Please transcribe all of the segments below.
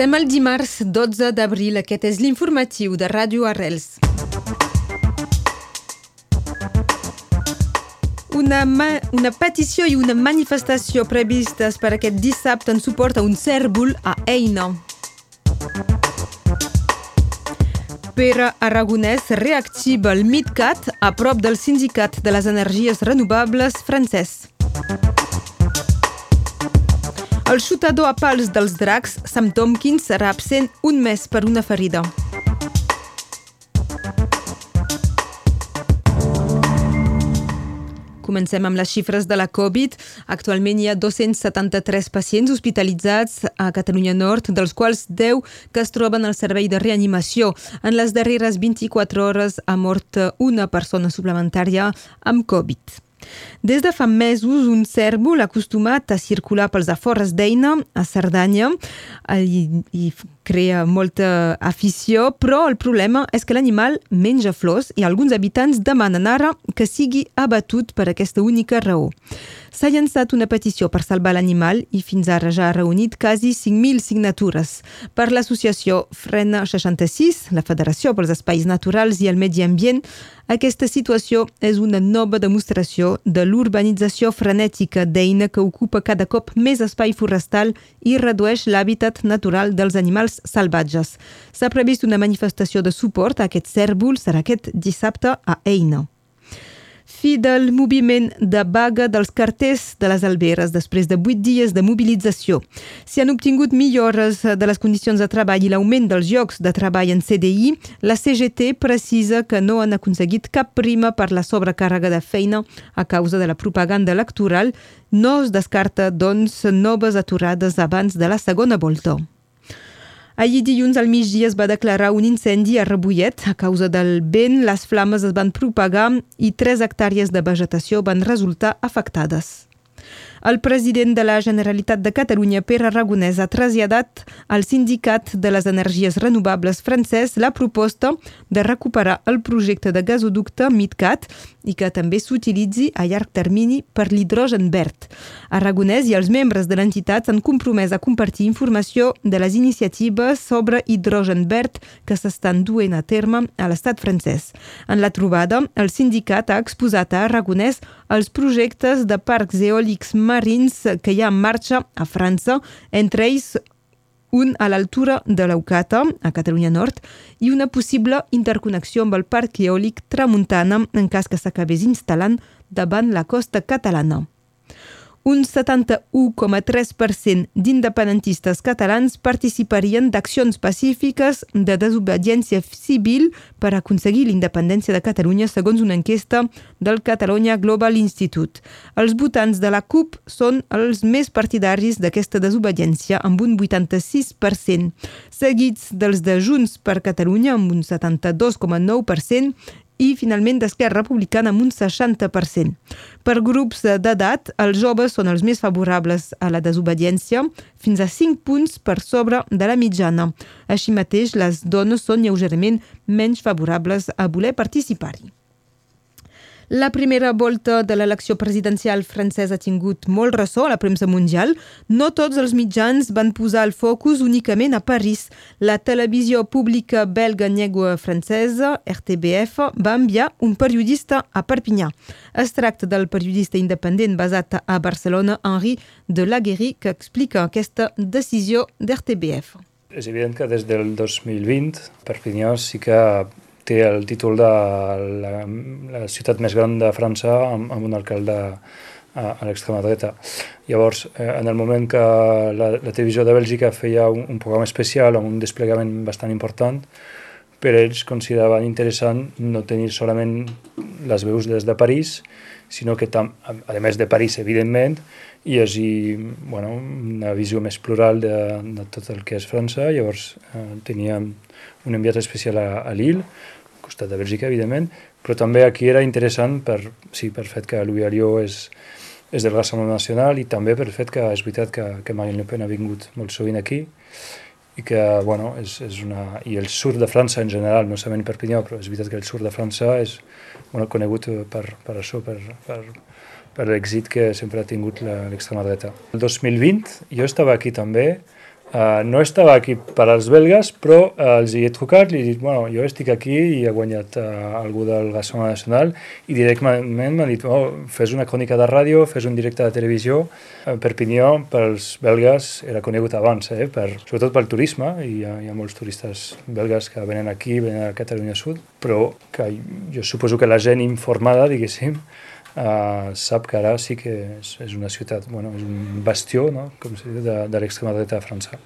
Comencem el dimarts 12 d'abril. Aquest és l'informatiu de Ràdio Arrels. Una, una petició i una manifestació previstes per aquest dissabte en suport a un cèrvol a Eina. Pere Aragonès reactiva el MidCat a prop del Sindicat de les Energies Renovables francès. El xutador a pals dels dracs, Sam Tompkins, serà absent un mes per una ferida. Comencem amb les xifres de la Covid. Actualment hi ha 273 pacients hospitalitzats a Catalunya Nord, dels quals 10 que es troben al servei de reanimació. En les darreres 24 hores ha mort una persona suplementària amb Covid. Des de fa mesos, un cèrvol acostumat a circular pels afores d'Eina, a Cerdanya, i, i crea molta afició, però el problema és que l'animal menja flors i alguns habitants demanen ara que sigui abatut per aquesta única raó. S'ha llançat una petició per salvar l'animal i fins ara ja ha reunit quasi 5.000 signatures. Per l'associació Frena 66, la Federació pels Espais Naturals i el Medi Ambient, aquesta situació és una nova demostració de l'urbanització frenètica d'eina que ocupa cada cop més espai forestal i redueix l'hàbitat natural dels animals salvatges. S'ha previst una manifestació de suport a aquest cèrvol, serà aquest dissabte a Eina fi del moviment de vaga dels carters de les Alberes després de vuit dies de mobilització. Si han obtingut millores de les condicions de treball i l'augment dels llocs de treball en CDI, la CGT precisa que no han aconseguit cap prima per la sobrecàrrega de feina a causa de la propaganda electoral. No es descarta, doncs, noves aturades abans de la segona volta. Ahir dilluns al migdia es va declarar un incendi a Rebollet. A causa del vent, les flames es van propagar i tres hectàrees de vegetació van resultar afectades. El president de la Generalitat de Catalunya, Pere Aragonès, ha traslladat al Sindicat de les Energies Renovables francès la proposta de recuperar el projecte de gasoducte MidCat i que també s'utilitzi a llarg termini per l'hidrogen verd. Aragonès i els membres de l'entitat s'han compromès a compartir informació de les iniciatives sobre hidrogen verd que s'estan duent a terme a l'estat francès. En la trobada, el sindicat ha exposat a Aragonès els projectes de parcs eòlics marins que hi ha en marxa a França, entre ells un a l'altura de l'Eucata, a Catalunya Nord, i una possible interconnexió amb el parc eòlic Tramuntana en cas que s'acabés instal·lant davant la costa catalana un 71,3% d'independentistes catalans participarien d'accions pacífiques de desobediència civil per aconseguir l'independència de Catalunya segons una enquesta del Catalunya Global Institute. Els votants de la CUP són els més partidaris d'aquesta desobediència amb un 86%, seguits dels de Junts per Catalunya amb un 72,9% i finalment d'Esquerra Republicana amb un 60%. Per grups d'edat, els joves són els més favorables a la desobediència, fins a 5 punts per sobre de la mitjana. Així mateix, les dones són lleugerament menys favorables a voler participar-hi. La primera volta de l'elecció presidencial francesa ha tingut molt ressò a la premsa mundial. No tots els mitjans van posar el focus únicament a París. La televisió pública belga llengua francesa, RTBF, va enviar un periodista a Perpinyà. Es tracta del periodista independent basat a Barcelona, Henri de Laguerie, que explica aquesta decisió d'RTBF. És evident que des del 2020 Perpinyà sí que té el títol de la, la ciutat més gran de França amb, amb un alcalde a, a l'extrema dreta. Llavors, eh, en el moment que la, la televisió de Bèlgica feia un, un programa especial amb un desplegament bastant important, per ells consideraven interessant no tenir solament les veus des de París, sinó que, tam, a més de París, evidentment, hi hagi bueno, una visió més plural de, de tot el que és França. Llavors eh, teníem un enviat especial a, a Lille, costat de Bèlgica, evidentment, però també aquí era interessant per, sí, per fet que Louis Alliot és, és del Rassemblement Nacional i també per fet que és veritat que, que Marine Le Pen ha vingut molt sovint aquí i que, bueno, és, és una... i el sud de França en general, no sabem Perpinyà, però és veritat que el sud de França és bueno, conegut per, per això, per, per, per l'èxit que sempre ha tingut l'extrema dreta. El 2020 jo estava aquí també, Uh, no estava aquí per als belgues, però uh, els hi he trucat, li he dit, bueno, jo estic aquí i he guanyat uh, algú del Rassemblement Nacional i directament m'ha dit, oh, fes una crònica de ràdio, fes un directe de televisió. Uh, Perpinyó, pels belgues, era conegut abans, eh, per, sobretot pel turisme, i hi ha, hi ha molts turistes belgues que venen aquí, venen a Catalunya Sud, però que jo suposo que la gent informada, diguéssim, uh, sap que ara sí que és, és una ciutat, bueno, és un bastió, no? com diu, de, de l'extrema dreta frança.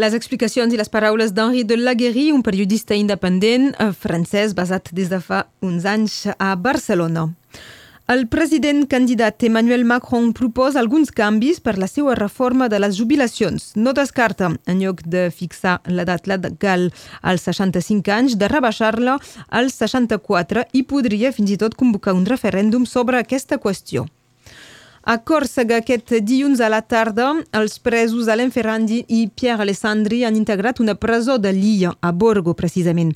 Les explicacions i les paraules d'Henri de Laguerie, un periodista independent eh, francès basat des de fa uns anys a Barcelona. El president candidat Emmanuel Macron proposa alguns canvis per la seva reforma de les jubilacions. No descarta, en lloc de fixar l'edat legal als 65 anys, de rebaixar-la als 64 i podria fins i tot convocar un referèndum sobre aquesta qüestió. A Còrsega, aquest dilluns a la tarda, els presos Alain Ferrandi i Pierre Alessandri han integrat una presó de Lilla, a Borgo, precisament.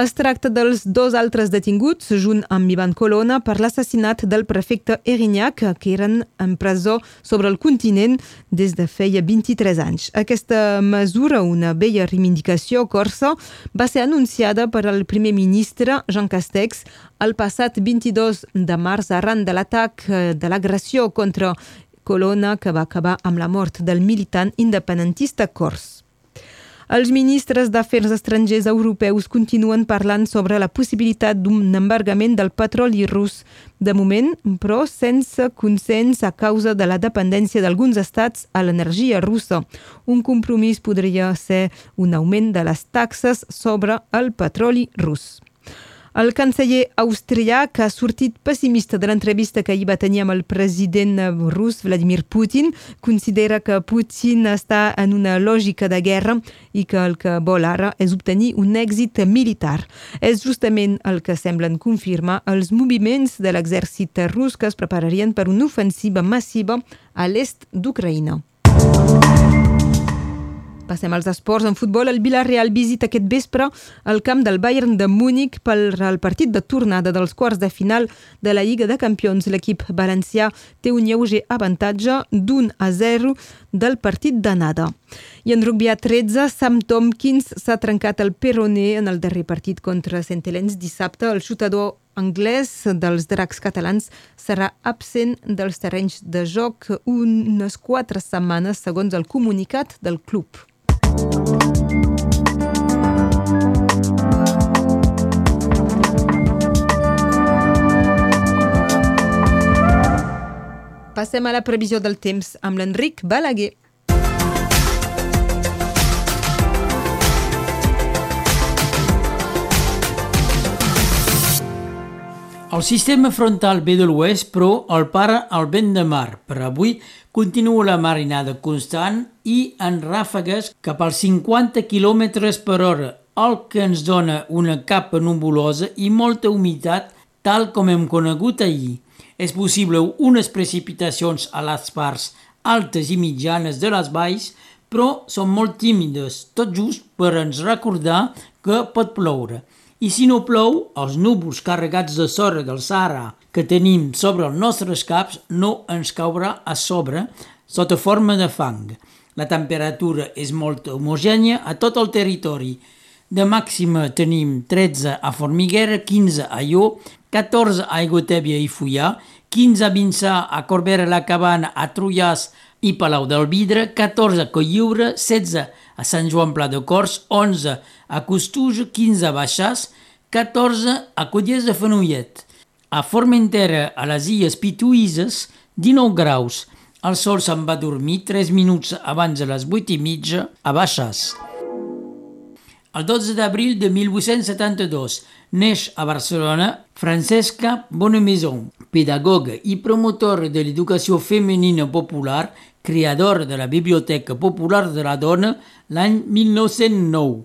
Es tracta dels dos altres detinguts, junt amb Ivan Colonna, per l'assassinat del prefecte Erignac, que eren en presó sobre el continent des de feia 23 anys. Aquesta mesura, una vella reivindicació corsa, va ser anunciada per al primer ministre Jean Castex el passat 22 de març arran de l'atac eh, de l'agressió contra Colonna que va acabar amb la mort del militant independentista cors. Els ministres d'Afers Estrangers europeus continuen parlant sobre la possibilitat d'un embargament del petroli rus. De moment, però, sense consens a causa de la dependència d'alguns estats a l'energia russa. Un compromís podria ser un augment de les taxes sobre el petroli rus. El canceller austriac ha sortit pessimista de l'entrevista que ahir va tenir amb el president rus Vladimir Putin. Considera que Putin està en una lògica de guerra i que el que vol ara és obtenir un èxit militar. És justament el que semblen confirmar els moviments de l'exèrcit rus que es prepararien per una ofensiva massiva a l'est d'Ucraïna. Passem als esports. En futbol, el Villarreal visita aquest vespre el camp del Bayern de Múnich per al partit de tornada dels quarts de final de la Lliga de Campions. L'equip valencià té un lleuger avantatge d'un a 0 del partit d'anada. I en rugby a 13, Sam Tompkins s'ha trencat el peroné en el darrer partit contra Saint Helens dissabte. El xutador anglès dels dracs catalans serà absent dels terrenys de joc unes quatre setmanes, segons el comunicat del club. Passem a la previsió del temps amb l'Enric Balaguer. El sistema frontal ve de l'oest, però el para el vent de mar. Per avui continua la marinada constant i en ràfegues cap als 50 km per hora, el que ens dona una capa nubulosa i molta humitat, tal com hem conegut ahir. És possible unes precipitacions a les parts altes i mitjanes de les valls, però són molt tímides, tot just per ens recordar que pot ploure. I si no plou, els núvols carregats de sorra del Sahara que tenim sobre els nostres caps no ens caurà a sobre sota forma de fang. La temperatura és molt homogènia a tot el territori. De màxima tenim 13 a Formiguera, 15 a Ió, 14 a Egotèbia i Fullà, 15 a Vinçà, a Corbera la Cabana, a Trullàs i Palau del Vidre, 14 a Colliure, 16 a Sant Joan Pla de Cors, 11 a Costuja, 15 a Baixàs, 14 a Codies de Fenollet. A Formentera, a les Illes Pituïses, 19 graus. El sol se'n va dormir 3 minuts abans de les 8 i mitja a Baixàs. El 12 d'abril de 1872 neix a Barcelona Francesca Bonemaison, pedagoga i promotora de l'educació femenina popular, creadora de la Biblioteca Popular de la Dona l'any 1909.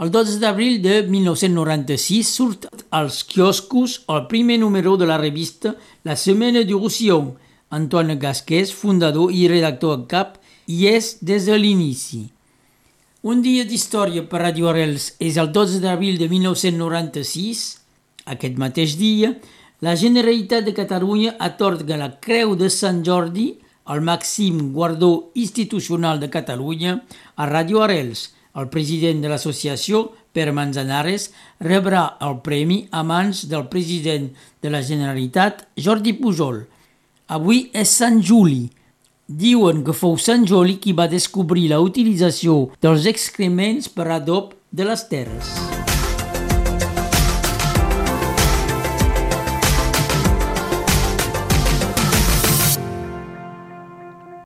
El 12 d'abril de 1996 surt als quioscos el primer número de la revista La Semaine du Roussillon. Antoine Gasquès, fundador i redactor en cap, i és des de l'inici. Un dia d'història per Radio Arrels és el 12 d'abril de 1996. Aquest mateix dia, la Generalitat de Catalunya atorga la Creu de Sant Jordi el màxim guardó institucional de Catalunya a Radio Arels. El president de l'associació, Per Manzanares, rebrà el premi a mans del president de la Generalitat, Jordi Pujol. Avui és Sant Juli. Diuen que fou Sant Joli qui va descobrir la utilització dels excrements per adob de les terres.